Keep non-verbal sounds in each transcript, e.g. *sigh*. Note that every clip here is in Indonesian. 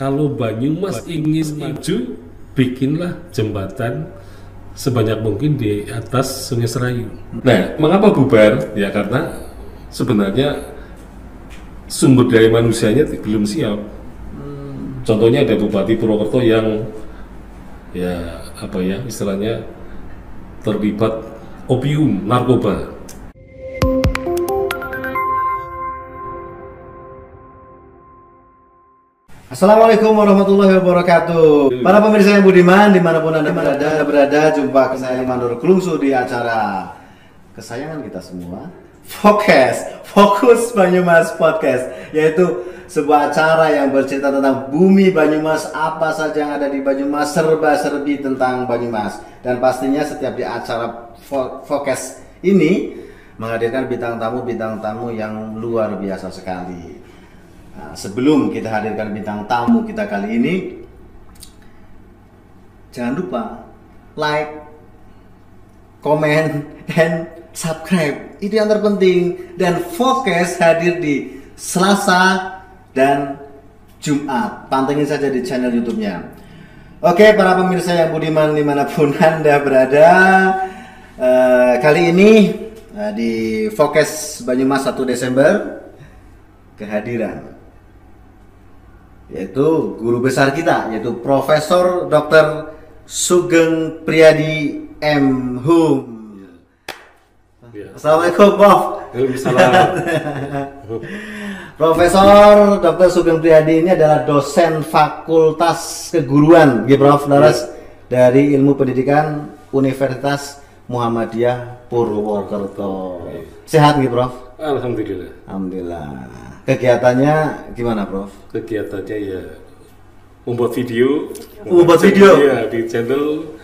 kalau Banyumas ingin maju, bikinlah jembatan sebanyak mungkin di atas Sungai Serayu. Nah, mengapa bubar? Ya karena sebenarnya sumber daya manusianya belum siap. Contohnya ada Bupati Purwokerto yang ya apa ya istilahnya terlibat opium narkoba. Assalamualaikum warahmatullahi wabarakatuh. Para pemirsa yang budiman di mana pun anda berada berada jumpa saya Limandur Kelungsu di acara kesayangan kita semua. Fokus, Fokus Banyumas Podcast Yaitu sebuah acara yang bercerita tentang bumi Banyumas Apa saja yang ada di Banyumas, serba-serbi tentang Banyumas. Dan pastinya setiap di acara Fo- Fokus ini Menghadirkan bintang tamu-bintang tamu yang luar biasa sekali Nah, sebelum kita hadirkan bintang tamu kita kali ini, jangan lupa like, komen, dan subscribe. Itu yang terpenting. Dan fokus hadir di Selasa dan Jumat. Pantengin saja di channel YouTube-nya. Oke, para pemirsa yang budiman di mana pun *laughs* anda berada, eh, kali ini eh, di Fokus Banyumas 1 Desember kehadiran yaitu guru besar kita yaitu Profesor Dr. Sugeng Priyadi M Hum. Ya. Assalamualaikum Prof. Waalaikumsalam. *laughs* Profesor Dr. Sugeng Priyadi ini adalah dosen Fakultas Keguruan, gitu Prof. Laras dari Ilmu Pendidikan Universitas Muhammadiyah Purwokerto. Sehat gitu Prof? Alhamdulillah. Alhamdulillah. Kegiatannya gimana Prof? Kegiatannya ya membuat video, Membuat video? ya, di channel,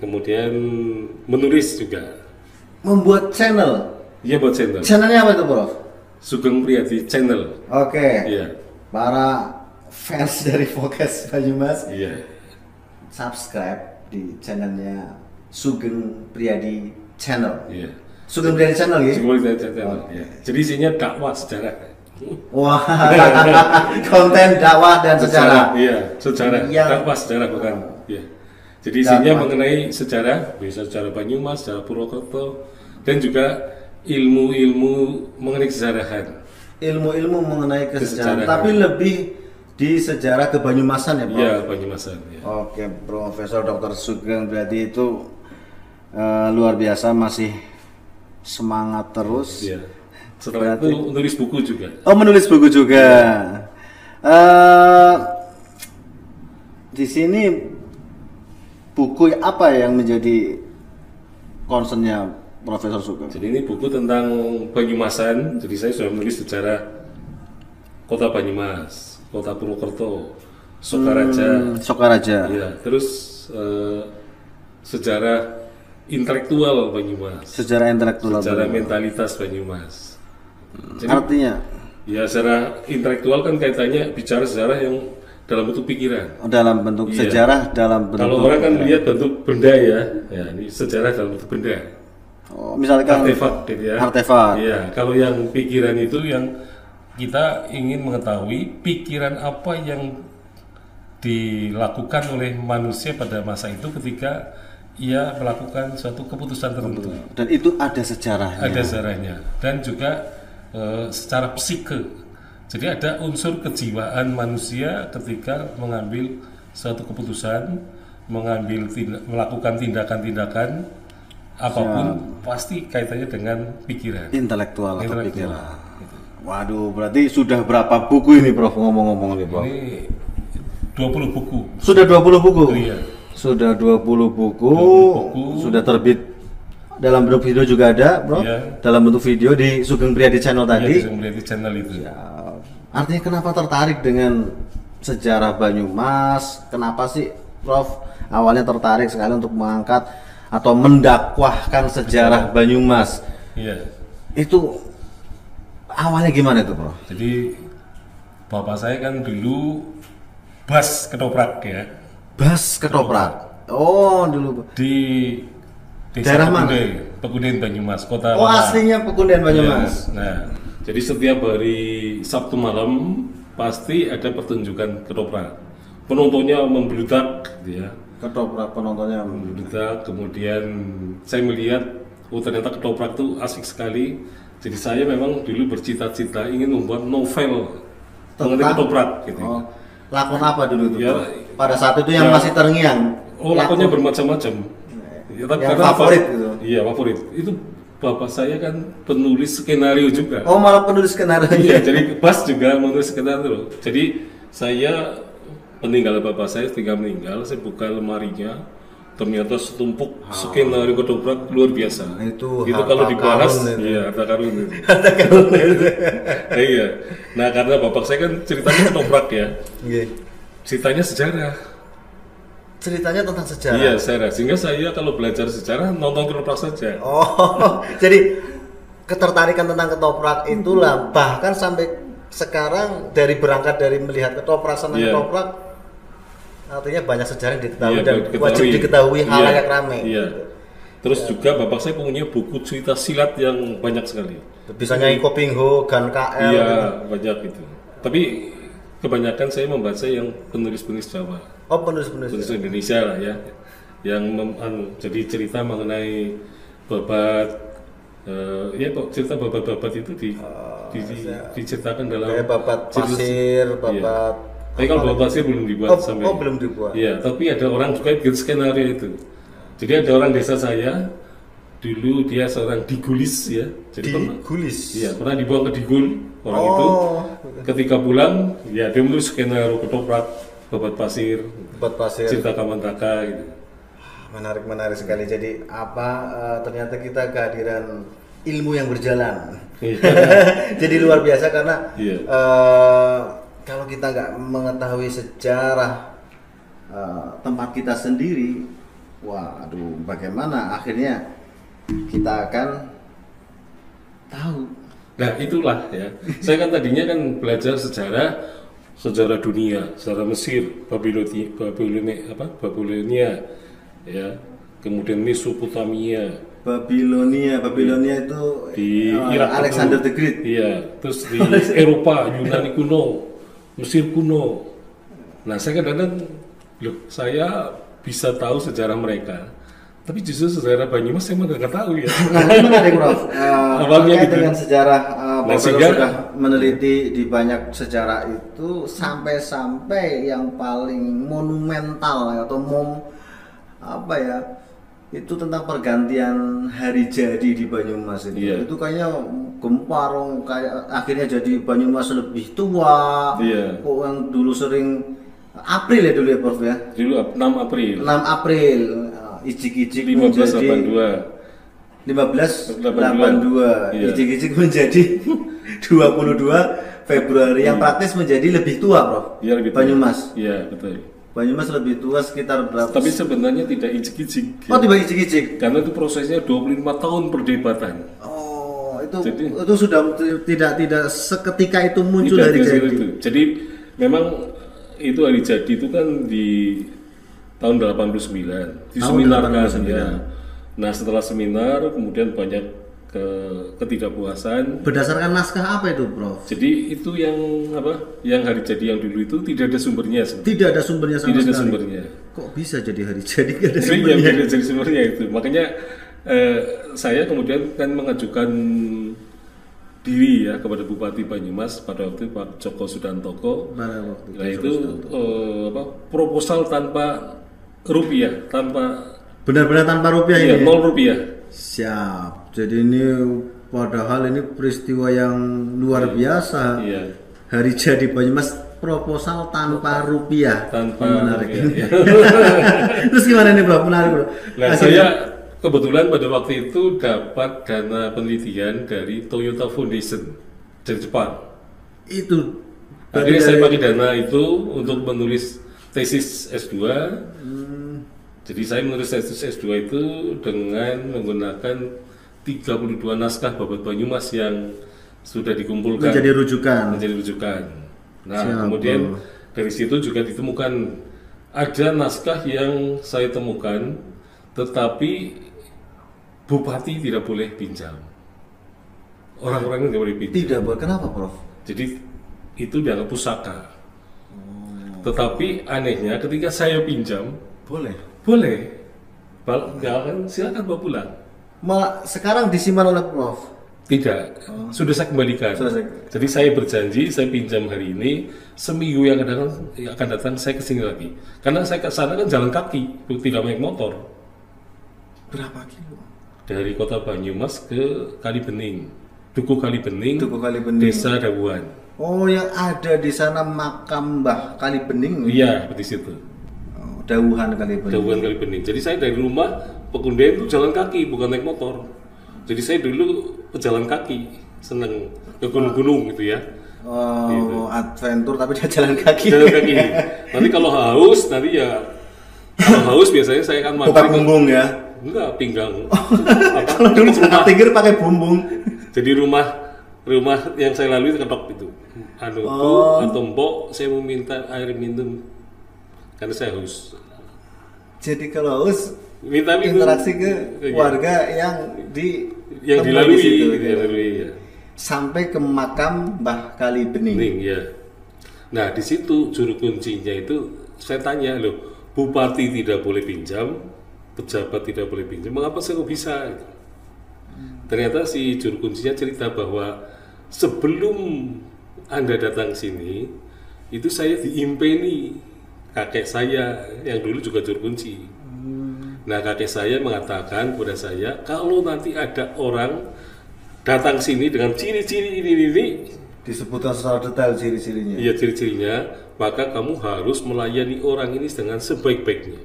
kemudian menulis juga. Membuat channel. Iya buat channel. Channelnya apa itu Prof? Sugeng Priyadi channel. Oke. Iya. Para fans *laughs* dari Fokus Banyumas Iya. subscribe di channelnya Sugeng Priyadi Channel. Iya. Sugeng Priyadi Channel ya? Sugeng Priyadi channel. ya. Jadi isinya dakwah sejarah. Wah, *laughs* konten dakwah dan sejarah. Iya, sejarah. Yang- Dakwah sejarah bukan. Iya. Jadi isinya Dakwah. mengenai sejarah, bisa sejarah Banyumas, sejarah Purwokerto, dan juga ilmu-ilmu mengenai kesejarahan. Ilmu-ilmu mengenai kesejarahan, Kesejarahan. tapi lebih di sejarah kebanyumasan ya, Prof. Iya, Banyumasan. Ya. Oke, Profesor Dr. Sugeng Priyadi itu eh, luar biasa masih semangat terus. Iya. Setelah itu nulis buku juga. Oh menulis buku juga. Eh, di sini buku apa yang menjadi concernnya Profesor Sugeng? Jadi ini buku tentang Banyumasan. Jadi saya sudah menulis sejarah kota Banyumas, kota Purwokerto, Sokaraja, Hmm, Sokaraja. ya, terus eh, sejarah intelektual Banyumas, Sejarah intelektual. sejarah Banyumas. mentalitas Banyumas. Jadi Artinya ya secara intelektual kan kaitannya bicara sejarah yang dalam bentuk pikiran. dalam bentuk Iya. sejarah dalam bentuk. Kalau orang kan lihat bentuk benda ya, ya ini sejarah dalam bentuk benda. Oh, misalkan artefak gitu ya. Artefak. Iya, kalau yang pikiran itu yang kita ingin mengetahui pikiran apa yang dilakukan oleh manusia pada masa itu ketika ia melakukan suatu keputusan tertentu. dan itu ada sejarahnya. Ada sejarahnya dan juga eh, secara psike. Jadi ada unsur kejiwaan manusia ketika mengambil suatu keputusan, mengambil tindak- melakukan tindakan-tindakan apa pun pasti kaitannya dengan pikiran. Intelektual atau Intelektual. pikiran. Waduh, berarti sudah berapa buku ini Prof ngomong-ngomong nih Prof? Ini 20 buku. Sudah 20 buku. Iya. Sudah 20 buku, 20 buku. sudah terbit dalam bentuk video juga ada, Bro. Iya. Dalam bentuk video di Sugeng Priyadi channel Tadi tadi. melihat di channel itu. Artinya kenapa tertarik dengan sejarah Banyumas? Kenapa sih Prof awalnya tertarik sekali untuk mengangkat atau mendakwahkan sejarah Banyumas? Iya. Itu awalnya gimana itu, Prof? Jadi bapak saya kan dulu bas ketoprak ya Bas ketoprak. Oh, dulu. di Daerah mana? Pegunde, Pegunde Banyumas, kota Oh, lama. aslinya Pegundian Banyumas. Iya. Nah, jadi setiap hari Sabtu malam pasti ada pertunjukan ketoprak. Penontonnya membludak, gitu ya. Ketoprak penontonnya. Membludak. Kemudian saya melihat, oh ternyata ketoprak itu asik sekali. Jadi saya memang dulu bercita-cita ingin membuat novel mengenai Tentang- ketoprak, gitu. Oh, lakon apa dulu itu? Ya? Pada saat itu yang ya. masih terngiang. Oh, lakonnya bermacam-macam. Ya, tapi Yang karena apa? favorit gitu. Iya, favorit. Itu bapak saya kan penulis skenario juga. Oh, malah penulis skenario. *laughs* Iya, jadi Bas juga menulis skenario. Jadi saya meninggal bapak saya ketika meninggal, saya buka lemarinya, ternyata setumpuk skenario ketoprak luar biasa. Nah, itu itu harta kalau dibahas, karun iya harta karun itu. *laughs* *laughs* iya. Nah karena bapak saya kan ceritanya ketoprak ya, Iya. ceritanya sejarah. Ceritanya tentang sejarah. Iya sejarah. Sehingga saya kalau belajar sejarah nonton ketoprak saja. Oh, *laughs* jadi ketertarikan tentang ketoprak itulah bahkan sampai sekarang dari berangkat dari melihat ketoprak senang Iya. ketoprak artinya banyak sejarah yang diketahui Iya, dan diketahui. wajib diketahui Iya, halayak rame. Iya. Terus juga bapak saya punya buku cerita silat yang banyak sekali. Bisa nyanyi Kopingho, Gan KL. Iya, banyak itu. Tapi kebanyakan saya membaca yang penulis-penulis Jawa, Oh, penulis-penulis. penulis Indonesia lah ya, yang mem- anu, jadi cerita mengenai babat, eh, ya kok cerita babat-babat itu di, di- di- diceritakan dalam Kayak babat cerita- pasir, Iya. babat Tapi kalau babat pasir belum dibuat Oh, sampai. oh, belum dibuat. Iya, tapi ada orang juga yang bikin skenario itu. Jadi ada orang desa saya dulu dia seorang digulis ya. Jadi pernah- Digulis. Iya, pernah dibawa ke Digul orang itu. Oh. Ketika pulang, ya dia menulis skenario ketoprak, babat pasir, Babat pasir. cinta kamantaka gitu. Menarik menarik sekali. Jadi apa eh, ternyata kita kehadiran ilmu yang berjalan. Iya. *laughs* Jadi luar biasa karena Iya. eh, kalau kita nggak mengetahui sejarah eh, tempat kita sendiri, waduh, bagaimana akhirnya kita akan tahu. Nah itulah ya. Saya kan tadinya kan belajar sejarah sejarah dunia, sejarah Mesir, Babilonia, Babilonia apa? Babilonia, ya. Kemudian Mesopotamia, Babilonia, Babilonia itu di eh, Irak Alexander kuno. the Great. Iya, terus di *laughs* Eropa, Yunani kuno, Mesir kuno. Nah, saya kadang-kadang loh, saya bisa tahu sejarah mereka. Tapi justru sejarah Banyumas saya nggak tahu ya. Nah, ini menarik Prof. *laughs* Awalnya terkait gitu. dengan sejarah uh, Nah, sehingga- sudah meneliti di banyak sejarah itu sampai-sampai yang paling monumental atau mom apa ya itu tentang pergantian hari jadi di Banyumas itu. Iya. Itu kayaknya gempar kayak akhirnya jadi Banyumas lebih tua. Iya. Kok yang dulu sering April ya dulu ya Prof ya. Dulu 6 April 6 April ijik-ijik menjadi 1582. 1582 Iya. ijik-ijik *laughs* menjadi 22 Februari yang praktis menjadi lebih tua Prof Iya lebih tua. Banyumas Iya, betul. Banyumas lebih tua sekitar berapa Tapi sebenarnya tidak ijik-ijik. oh tiba ijik-ijik Karena itu prosesnya 25 tahun perdebatan. oh itu Jadi- itu sudah tidak tidak seketika itu muncul Tidak dari jadi itu. Jadi memang itu hari jadi itu kan di tahun 89 diseminarkan 89. ya. Nah setelah seminar kemudian banyak ke ketidakpuasan. berdasarkan naskah apa itu Prof Jadi itu yang apa? Yang hari jadi yang dulu itu tidak ada sumbernya sebenarnya. tidak ada sumbernya sama Tidak ada sekali sumbernya. kok bisa jadi hari jadi tidak ada Iya, sumbernya tidak jadi sumbernya itu. Makanya eh, saya kemudian kan mengajukan diri ya kepada Bupati Banyumas pada waktu itu Pak Joko Sudantoko. pada waktu Nah itu eh, apa proposal tanpa rupiah, tanpa benar-benar tanpa rupiah iya, ini ya? nol rupiah. Siap. Jadi ini padahal ini peristiwa yang luar biasa. Iya. Hari jadi Banyumas proposal tanpa rupiah. Tanpa menarik rupiah, ini. iya. *laughs* Terus gimana nih Bro? Menarik Bro. Nah saya kebetulan pada waktu itu dapat dana penelitian dari Toyota Foundation dari Jepang. itu Akhirnya dari- saya pakai dana itu untuk menulis tesis S2. Jadi saya menulis tesis S2 itu dengan menggunakan 32 naskah babat Banyumas yang sudah dikumpulkan menjadi rujukan. menjadi rujukan. Nah, Siap, kemudian Bro. dari situ juga ditemukan ada naskah yang saya temukan tetapi bupati tidak boleh pinjam. Orang-orang tidak boleh pinjam. Tidak boleh. Kenapa Prof? Jadi itu dianggap pusaka. Tetapi anehnya ketika saya pinjam, Boleh. boleh. Bal ya kan silakan bawa pulang. Sekarang disimpan oleh Prof. Tidak, sudah saya kembalikan. Sudah saya- Jadi saya berjanji saya pinjam hari ini, seminggu yang akan datang, yang akan datang saya ke sini lagi. Karena saya ke sana kan jalan kaki, tidak naik motor. Berapa kilo? Dari kota Banyumas ke Kalibening, Duku Kalibening, Duku Kalibening. Desa Dawuan. Oh, yang ada di sana makam Mbah Kali Bening. Iya, di situ. Oh, Dawuhan Kali Bening. Dawuan Kalibening. Jadi saya dari rumah Pekundian itu jalan kaki, bukan naik motor. Jadi saya dulu pejalan kaki, seneng ke gunung-gunung gitu ya. Oh, adventure tapi dia jalan kaki. Jalan kaki. Nanti kalau haus, nanti ya kalau haus biasanya saya akan makan. Bukan bumbung ya. Enggak, pinggang. *laughs* Kalau dulu rumah. tinggi pakai bumbung. Jadi rumah rumah yang saya lalui ketok itu. Anu Oh. atau mbok saya mau minta air minum karena saya haus. Jadi kalau haus Minta interaksi ke warga yang di yang dilalui, di situ, gitu. dilalui ya. sampai ke makam Mbah Kali Bening. Bening, ya. Nah, di situ juru kuncinya itu saya tanya loh, bupati tidak boleh pinjam, pejabat tidak boleh pinjam, mengapa saya kok bisa? Gitu. Ternyata si juru kuncinya cerita bahwa sebelum anda datang sini, itu saya diimpeni kakek saya yang dulu juga juru kunci. Nah, kakek saya mengatakan kepada saya, kalau nanti ada orang datang sini dengan ciri-ciri ini, ini, Disebutkan secara detail ciri-cirinya. Iya ciri-cirinya, maka kamu harus melayani orang ini dengan sebaik-baiknya.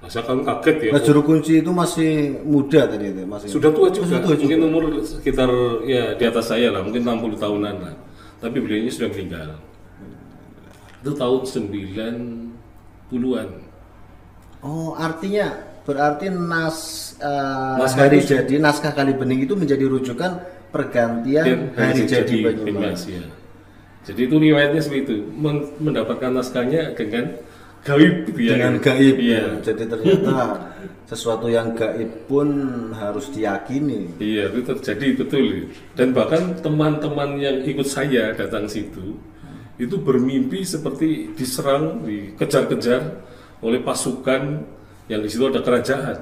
Masa kamu kaget ya? Nah, juru kunci itu masih muda tadi itu, masih. Sudah tua juga, Sudah tua juga. mungkin umur sekitar ya di atas saya lah, mungkin 60 tahunan lah. Tapi beliau ini sudah meninggal. Itu tahun 90-an. Oh, artinya berarti nas eh, Naskah hari itu- jadi naskah Kali Bening itu menjadi rujukan pergantian Dan hari, jadi Banyumas, Banyumas. ya. Jadi itu riwayatnya seperti itu, Men- mendapatkan naskahnya dengan gaib ya. Dengan gaib. Iya. Jadi ternyata *laughs* sesuatu yang gaib pun harus diyakini. Iya, itu terjadi betul. Dan bahkan teman-teman yang ikut saya datang situ itu bermimpi seperti diserang, dikejar-kejar oleh pasukan yang di situ ada kerajaan.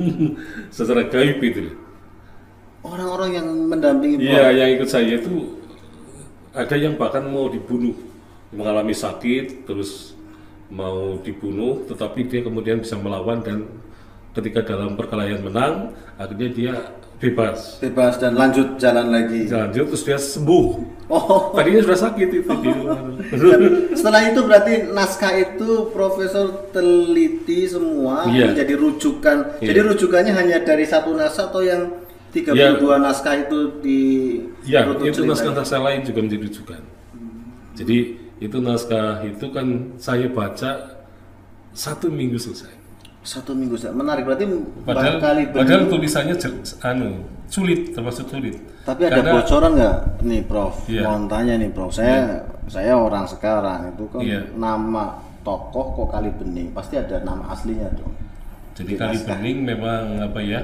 *laughs* Secara gaib itu. Orang-orang yang mendampingi Iya, yang ikut saya itu ada yang bahkan mau dibunuh, mengalami sakit, terus mau dibunuh, tetapi dia kemudian bisa melawan dan ketika dalam perkelahian menang, akhirnya dia bebas. bebas dan lanjut jalan lagi. lanjut terus dia sembuh Oh, tadinya sudah sakit itu *laughs* setelah itu berarti naskah itu profesor teliti semua Iya. menjadi rujukan. Iya. Jadi rujukannya hanya dari satu naskah atau yang 32 naskah itu di ya itu naskah-naskah lain juga menjadi rujukan jadi itu naskah itu kan saya baca satu minggu selesai satu minggu saja. menarik berarti padahal kali padahal tulisannya jel- anu sulit termasuk sulit. Tapi ada Karena- bocoran nggak? Nih prof. Iya. mau tanya nih prof. Saya saya orang sekarang itu kan Iya. nama tokoh kok kali bening? Pasti ada nama aslinya dong. Jadi Di kali naskah. bening memang apa ya?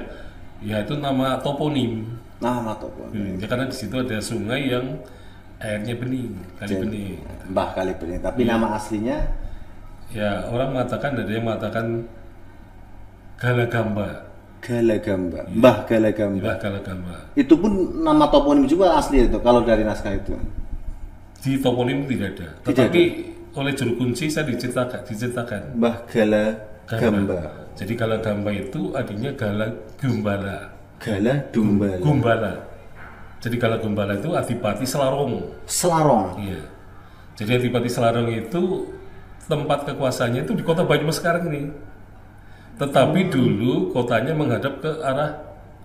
Ya itu nama toponim. Nama tokoh Hmm, ya, karena di situ ada sungai yang airnya bening kali Jadi, bening. Mbah kali bening. Tapi Iya. nama aslinya? Ya orang mengatakan ada yang mengatakan galagamba Galagamba Mbah Galagamba Mbah galagamba itu pun nama toponim juga asli itu kalau dari naskah itu. Di toponim tidak ada. Tidak tetapi oleh juru kunci saya diceritakan diceritakan. Mbah Galagamba jadi galagamba itu artinya gala gumbala Gala Dumbala gumbala. Jadi gala gumbala itu adipati selarong. Selarong. Iya. Jadi adipati selarong itu tempat kekuasaannya itu di kota Banyumas sekarang ini tetapi dulu kotanya menghadap ke arah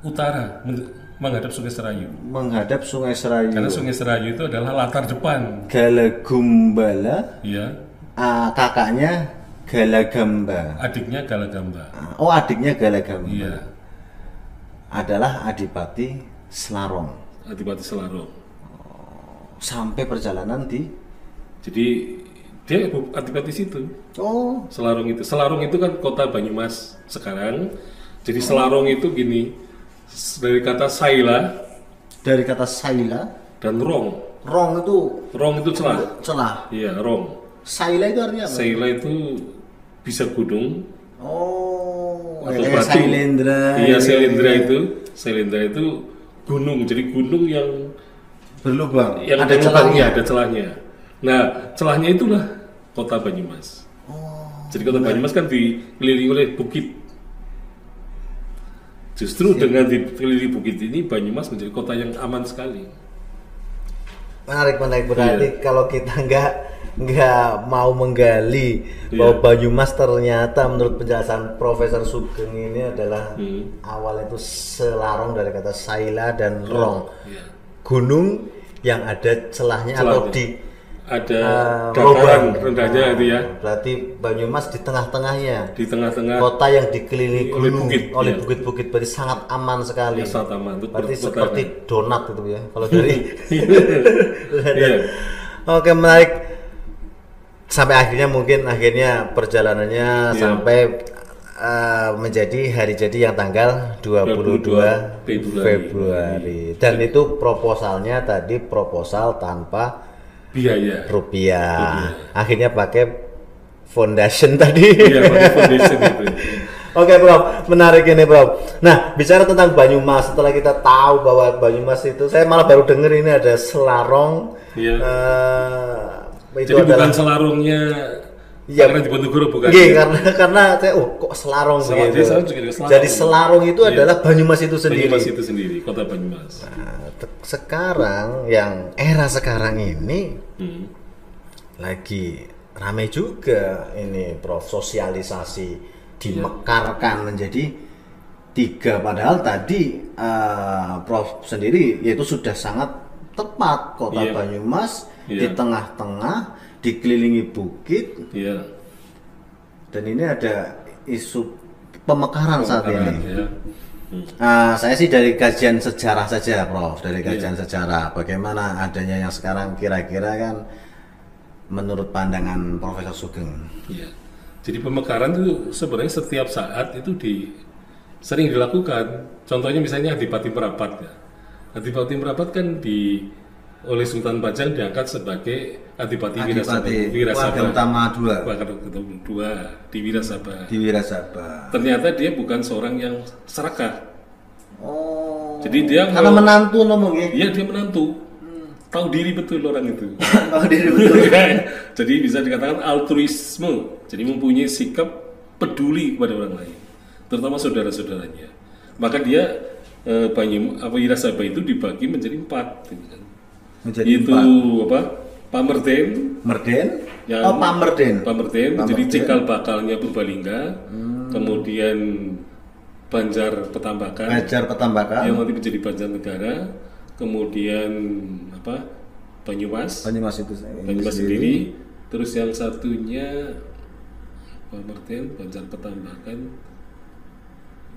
utara men- menghadap Sungai Serayu. Menghadap Sungai Serayu. Karena Sungai Serayu itu adalah latar depan. Galagumbala ya ah, kakaknya Galagamba. Adiknya Galagamba. Ah, oh adiknya Galagamba. Iya. Adalah Adipati Selarong. Adipati selarong. Sampai perjalanan di jadi dia adipati situ oh Selarong itu Selarong itu kan kota Banyumas sekarang jadi Selarong itu gini dari kata saila dari kata Saila dan rong Rong itu Rong itu celah. celah. Iya, rong. Saila itu artinya apa? Seila itu bisa gunung Oh, atau kayak batu. Sailendra. Iya, Sailendra itu, Sailendra itu gunung. Jadi gunung yang berlubang. yang ada lubangnya, celahnya. ada celahnya. Nah, celahnya itulah kota Banyumas. Oh. Jadi kota Banyumas kan dikelilingi oleh bukit. Justru dengan dikelilingi bukit ini Banyumas menjadi kota yang aman sekali. Menarik menarik berarti Iya. kalau kita nggak nggak mau menggali Iya. bahwa Banyumas ternyata menurut penjelasan Profesor Sugeng ini adalah Hmm. awal itu selarong dari kata Saila dan Rong Iya. gunung yang ada celahnya, atau Celahnya. di Ada eh, dataran rendahnya itu ya, Berarti Banyumas di tengah-tengahnya di tengah-tengah kota yang dikelilingi Oleh gunung bukit, oleh iya. bukit-bukit berarti sangat aman sekali. Ya, sangat aman. Itu Berarti seperti donat itu ya. Kalau *laughs* dari Iya. Oke menarik. Sampai akhirnya mungkin akhirnya perjalanannya Iya. sampai eh, menjadi hari jadi yang tanggal 22, 22 Februari. Februari. Dan itu proposalnya tadi proposal tanpa biaya. rupiah. Akhirnya pakai foundation *laughs* tadi. Iya, pakai foundation itu. *laughs* Oke bro, menarik ini bro. Nah bicara tentang Banyumas, setelah kita tahu bahwa Banyumas itu, saya malah baru denger ini ada Selarong. Iya. Eh, itu Jadi adalah bukan selarungnya Iya. karena di Ponorogo bukan. Iya, ya? karena karena saya oh kok Selarong Selarong, begitu. dia Selarong juga ada Selarong. Jadi Selarong itu Iya. adalah Banyumas itu sendiri. Banyumas itu sendiri, kota Banyumas. Nah, sekarang yang era sekarang ini Hmm. lagi rame juga ini Prof sosialisasi dimekarkan menjadi tiga padahal tadi eh, Prof sendiri yaitu sudah sangat tepat kota Iya. Banyumas di Iya. tengah-tengah dikelilingi bukit Iya. dan ini ada isu pemekaran saat Pemekaran, ini. ya. Hmm. Ah, saya sih dari kajian sejarah saja, Prof. Dari Iya. kajian sejarah, bagaimana adanya yang sekarang kira-kira kan menurut pandangan Profesor Sugeng. Iya. Jadi pemekaran itu sebenarnya setiap saat itu di sering dilakukan. Contohnya misalnya Adipati Merapat ya. Adipati Merapat kan di oleh Sultan Bajang diangkat sebagai Adipati, Adipati Wirasaba. Warga Utama dua Warga Utama dua di Wirasaba. di Wirasaba. Ternyata dia bukan seorang yang serakah. Oh. Jadi dia karena mau- menantu ngomong ya. Iya dia menantu. Tahu diri betul orang itu. *laughs* Oh, diri betul. *laughs* Jadi bisa dikatakan altruisme. Jadi mempunyai sikap peduli kepada orang lain, terutama saudara-saudaranya. Maka dia eh, Banyum apa Wirasaba itu dibagi menjadi empat. gitu kan. Menjadi itu empat. apa? Pamerden, Merden? yang oh, Pamerden. Pamerden, jadi Pamerden. Hmm. cikal bakalnya Purbalingga, kemudian Banjar Petambakan, Ngajar Petambakan. yang nanti menjadi Banjarnegara, kemudian apa Banyumas, Banyumas itu Banyumas sendiri, terus yang satunya Pamerten, Banjar Petambakan,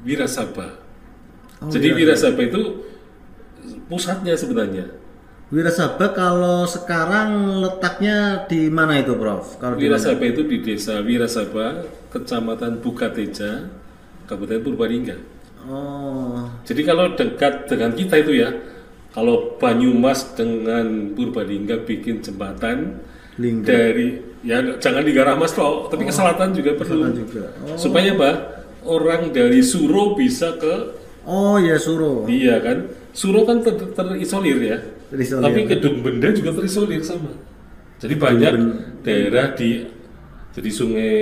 Wirasaba. Oh, Jadi Wirasaba itu pusatnya sebenarnya. Wirasaba kalau sekarang letaknya di mana itu, Prof? Kalau? Wirasaba itu di desa Wirasaba, kecamatan Bukateja, Kabupaten Purbalingga. Oh, Jadi kalau dekat dengan kita itu ya, kalau Banyumas dengan Purbalingga bikin jembatan Lingga. dari ya jangan di Garamas toh, tapi ke selatan juga perlu. selatan juga. Oh. Supaya apa? Orang dari Suro bisa ke Oh ya Suro. iya kan? Suro kan ter- terisolir ya. Terisolir. Tapi Kedung Benda juga terisolir sama. Jadi banyak daerah di jadi sungai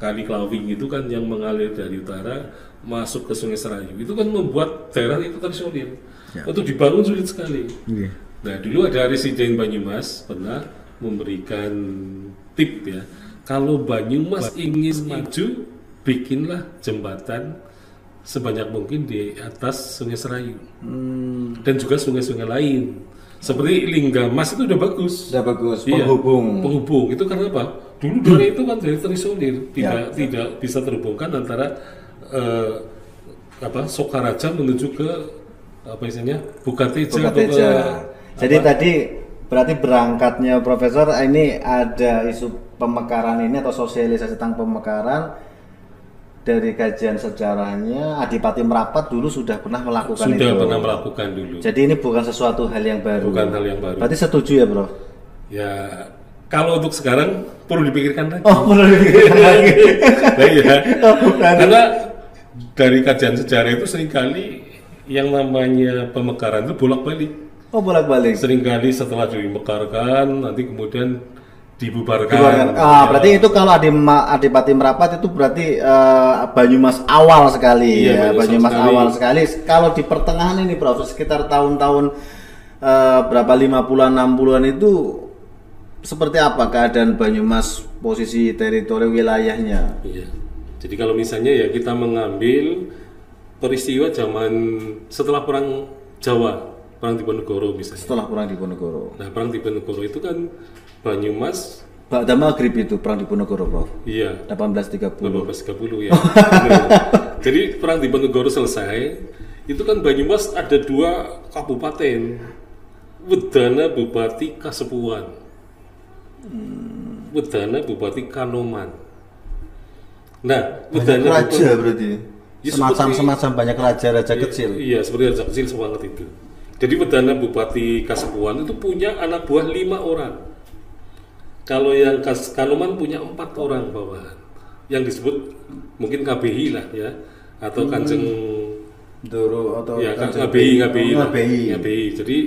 Kali Klawing itu kan yang mengalir dari utara masuk ke Sungai Serayu. Itu kan membuat daerah itu terisolir. Ya. Untuk dibangun sulit sekali. Iya. Nah, dulu ada Residen Banyumas pernah memberikan tip ya. Kalau Banyumas ingin maju, bikinlah jembatan sebanyak mungkin di atas Sungai Serayu Hmm, dan juga sungai-sungai lain. Seperti Linggamas itu udah bagus. sudah bagus Iya, penghubung. penghubung itu karena apa? Dulu daerah itu kan dari terisolir, tidak Ya. tidak bisa terhubungkan antara eh, apa Sokaraja menuju ke apa istilahnya Bukateja atau ke Bukateja. Jadi apa? tadi berarti berangkatnya Profesor ini ada isu pemekaran ini atau sosialisasi tentang pemekaran dari kajian sejarahnya Adipati Merapat dulu sudah pernah melakukan Sudah itu. pernah melakukan dulu. Jadi ini bukan sesuatu hal yang baru. Bukan hal yang baru. Berarti setuju ya, Bro? Ya, kalau untuk sekarang perlu dipikirkan lagi. Oh, perlu dipikirkan *laughs* lagi. Nah, iya. Karena dari kajian sejarah itu sering kali yang namanya pemekaran itu bolak-balik. Oh, bolak-balik. Seringkali setelah dimekarkan, nanti kemudian dibubarkan. Dibubarkan. Ah, berarti itu kalau Adima, Adipati Merapat itu berarti eh, Banyumas awal sekali Iya, ya, Banyumas sekali. awal sekali. Kalau di pertengahan ini, Prof, sekitar tahun-tahun eh, berapa 50-an 60-an itu seperti apa keadaan Banyumas posisi teritori wilayahnya? Iya. Jadi kalau misalnya ya kita mengambil peristiwa zaman setelah perang Jawa, perang Diponegoro misalnya. Setelah perang di Ponegoro. Nah, perang Diponegoro itu kan Banyumas, Ba'da Maghrib itu perang di Ponegoro, Prof. iya, 1830. 1830 ya. Jadi perang Diponegoro selesai, itu kan Banyumas ada dua kabupaten, Wedana Bupati Kasepuan, Wedana Bupati Kanoman. Nah, Banyak Wedana raja berarti. Ya, semacam seperti- semacam banyak raja-raja Iya, kecil. Iya, seperti raja kecil semangat itu. Jadi Wedana Bupati Kasepuan itu punya anak buah lima orang. Kalau yang Kas Kanoman punya empat orang bawahan. Yang disebut mungkin KBI lah ya, atau Hmm. Kanjeng Doro atau ya Kanjeng KBI, KBI, Oh. KBI. KBI. Jadi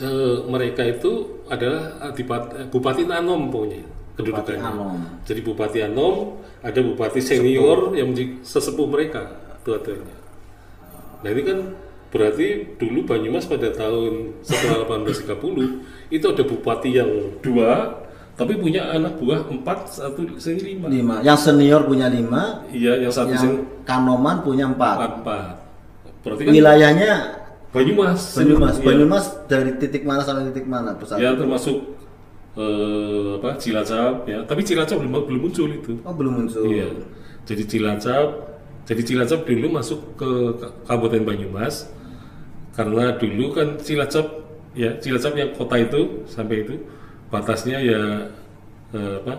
eh, mereka itu adalah adipat, eh, Bupati Anom pokoknya kedudukannya. Bupati Anom. Jadi Bupati Anom ada Bupati senior yang menjadi sesepuh mereka tua-tuanya. Nah ini kan berarti dulu Banyumas pada tahun setelah 1830 itu ada bupati yang dua, tapi punya anak buah empat, satu sini lima. lima. Yang senior punya lima, Iya, yang satu sini yang kanoman punya empat. empat. Berarti kan Wilayahnya Banyumas. Banyumas. Iya. Banyumas dari titik mana sampai titik mana pesat? Ya termasuk eh, apa Cilacap ya, tapi Cilacap belum belum muncul itu. Oh belum muncul. Iya. Jadi Cilacap, jadi Cilacap dulu masuk ke Ka- Kabupaten Banyumas karena dulu kan Cilacap ya Cilacap yang kota itu sampai itu batasnya ya eh, apa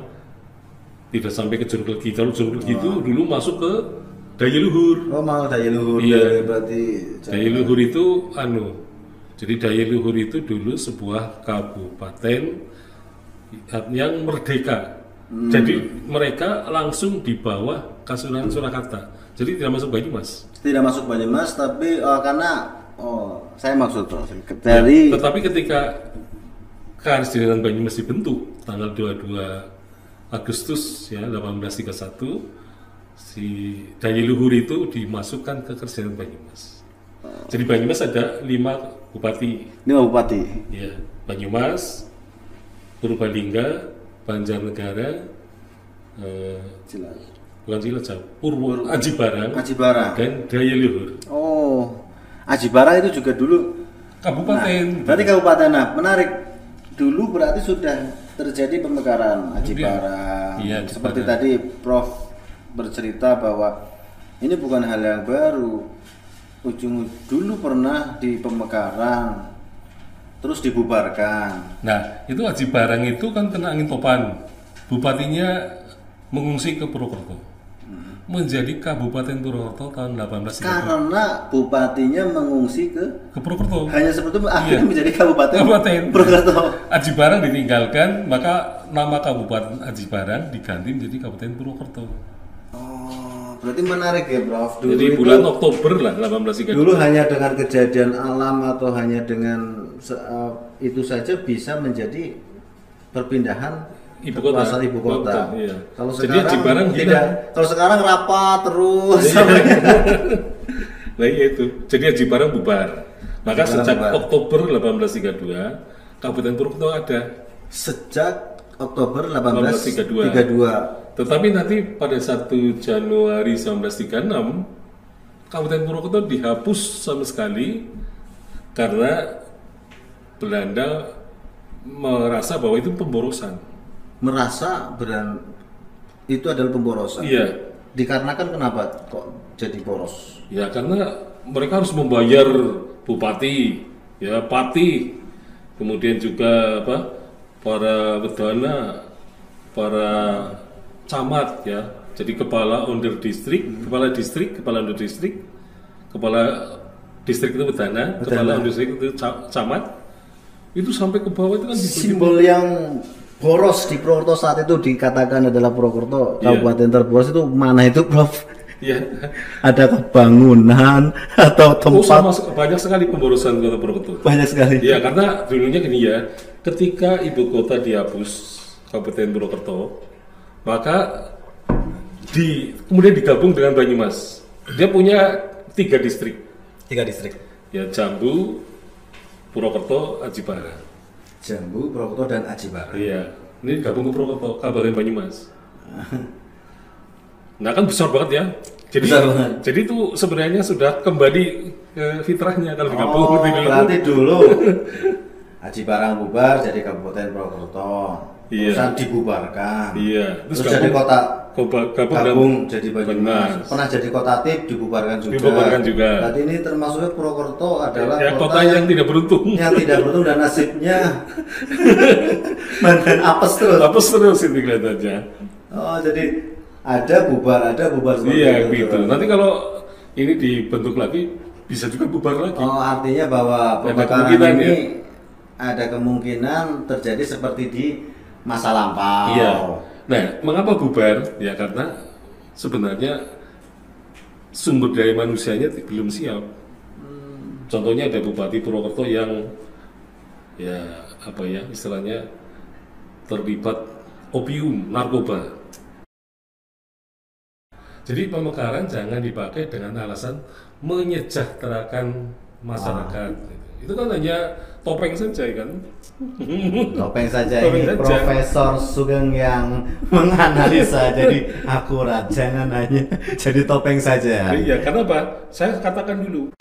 tidak sampai ke Juruk Legi. Kalau Juruk Legi itu dulu masuk ke Daya Luhur. Oh mau daya luhur Iya. dari berarti. Daya Luhur itu anu. Jadi Daya Luhur itu dulu sebuah kabupaten yang merdeka. Jadi mereka langsung di bawah Kasunanan Surakarta. Jadi tidak masuk Banyumas. Tidak masuk Banyumas tapi eh, karena oh saya maksud Prof, dari Tetapi ketika Karesidenan Banyumas dibentuk tanggal 22 Agustus ya 1831 si Daya Luhur itu dimasukkan ke Karesidenan Banyumas. Jadi Banyumas ada lima bupati ini bupati. Ya, Banyumas, Purbalingga, Banjarnegara, eh, bukan Cilacap, Purwo, Aji Barang, Aji Barang. dan Daya Luhur. Oh, Aji Barang itu juga dulu. Kabupaten. Berarti kabupaten. Nah, menarik. Dulu berarti sudah terjadi pemekaran Aji. Barang. Iya, Seperti Barang. tadi Prof bercerita bahwa ini bukan hal yang baru. Ujung dulu pernah di pemekaran, terus dibubarkan. Nah, itu Aji Barang itu kan kena angin topan. Bupatinya mengungsi ke Purwokerto. Menjadi Kabupaten Purwokerto tahun 1830 Karena bupatinya mengungsi ke ke Purwokerto. hanya seperti itu akhirnya Iya. menjadi kabupaten Kabupaten. Purwokerto. Aji Barang ditinggalkan, maka nama Kabupaten Aji Barang diganti menjadi Kabupaten Purwokerto. Oh, berarti menarik ya, Prof. Dulu Jadi itu- bulan Oktober lah 1830. Dulu hanya dengan kejadian alam atau hanya dengan eh, itu saja bisa menjadi perpindahan Ibu kota. kekuasaan ibu kota. Kota, iya. Kalau Jadi sekarang di Barang tidak. Kalau sekarang rapat terus. *laughs* Nah iya itu. Jadi Haji Barang bubar. Maka Haji Barang sejak bubar. Oktober 1832, Kabupaten Purwokerto ada. Sejak Oktober 1832. 1832. Tetapi nanti pada 1 Januari 1936, Kabupaten Purwokerto dihapus sama sekali karena Belanda merasa bahwa itu pemborosan. Merasa beran itu adalah pemborosan. Iya. Dikarenakan kenapa kok jadi boros? Ya karena mereka harus membayar bupati, ya pati, kemudian juga apa para wedana, para camat ya, Jadi kepala under distrik, kepala distrik, kepala under distrik, kepala distrik itu bedana, kepala under distrik itu ca- camat. Itu sampai ke bawah itu kan Simbol yang boros di Purwokerto saat itu dikatakan adalah Purwokerto Iya. kabupaten terboros itu mana itu Prof? *laughs* ya. Adakah bangunan atau Oh, tempat sama banyak sekali pemborosan kota Purwokerto. banyak sekali. Ya karena dulunya gini ya, ketika ibu kota dihapus Kabupaten Purwokerto, maka di kemudian digabung dengan Banyumas. Dia punya tiga distrik, Tiga distrik. ya Jambu, Purwokerto, Aji Barang. Jambu, Purwokerto dan Aji Barang. Iya, ini gabung ke Purwokerto, Kabupaten Banyumas. Nah kan besar banget ya. Jadi, Besar banget. jadi itu sebenarnya sudah kembali ke fitrahnya kalau digabung Oh, berarti dulu *laughs* Aji Barang bubar jadi Kabupaten Purwokerto. Iya. Terusan dibubarkan. Iya, Terus, jadi kota Gabung, gabung, jadi Banyumas. Pernah jadi kota Tip dibubarkan juga. Dibubarkan juga. Berarti ini termasuknya Purwokerto adalah ya, kota yang tidak beruntung. yang tidak beruntung dan nasibnya *laughs* mantan apes terus. Apes terus itu kelihatannya. Oh, jadi ada bubar, ada bubar Iya itu. gitu. Nanti kalau ini dibentuk lagi bisa juga bubar lagi. Oh, artinya bahwa pembakaran ini ya. ada kemungkinan terjadi seperti di masa lampau. Iya. Nah, mengapa bubar? Ya karena sebenarnya sumber daya manusianya belum siap. Contohnya ada Bupati Purwokerto yang ya apa ya istilahnya terlibat opium, narkoba. Jadi pemekaran jangan dipakai dengan alasan menyejahterakan masyarakat. Itu kan hanya topeng saja kan. Topeng saja Topeng ini saja. Profesor Sugeng yang menganalisa *laughs* jadi akurat, jangan hanya jadi topeng saja. Iya, karena apa? Saya katakan dulu,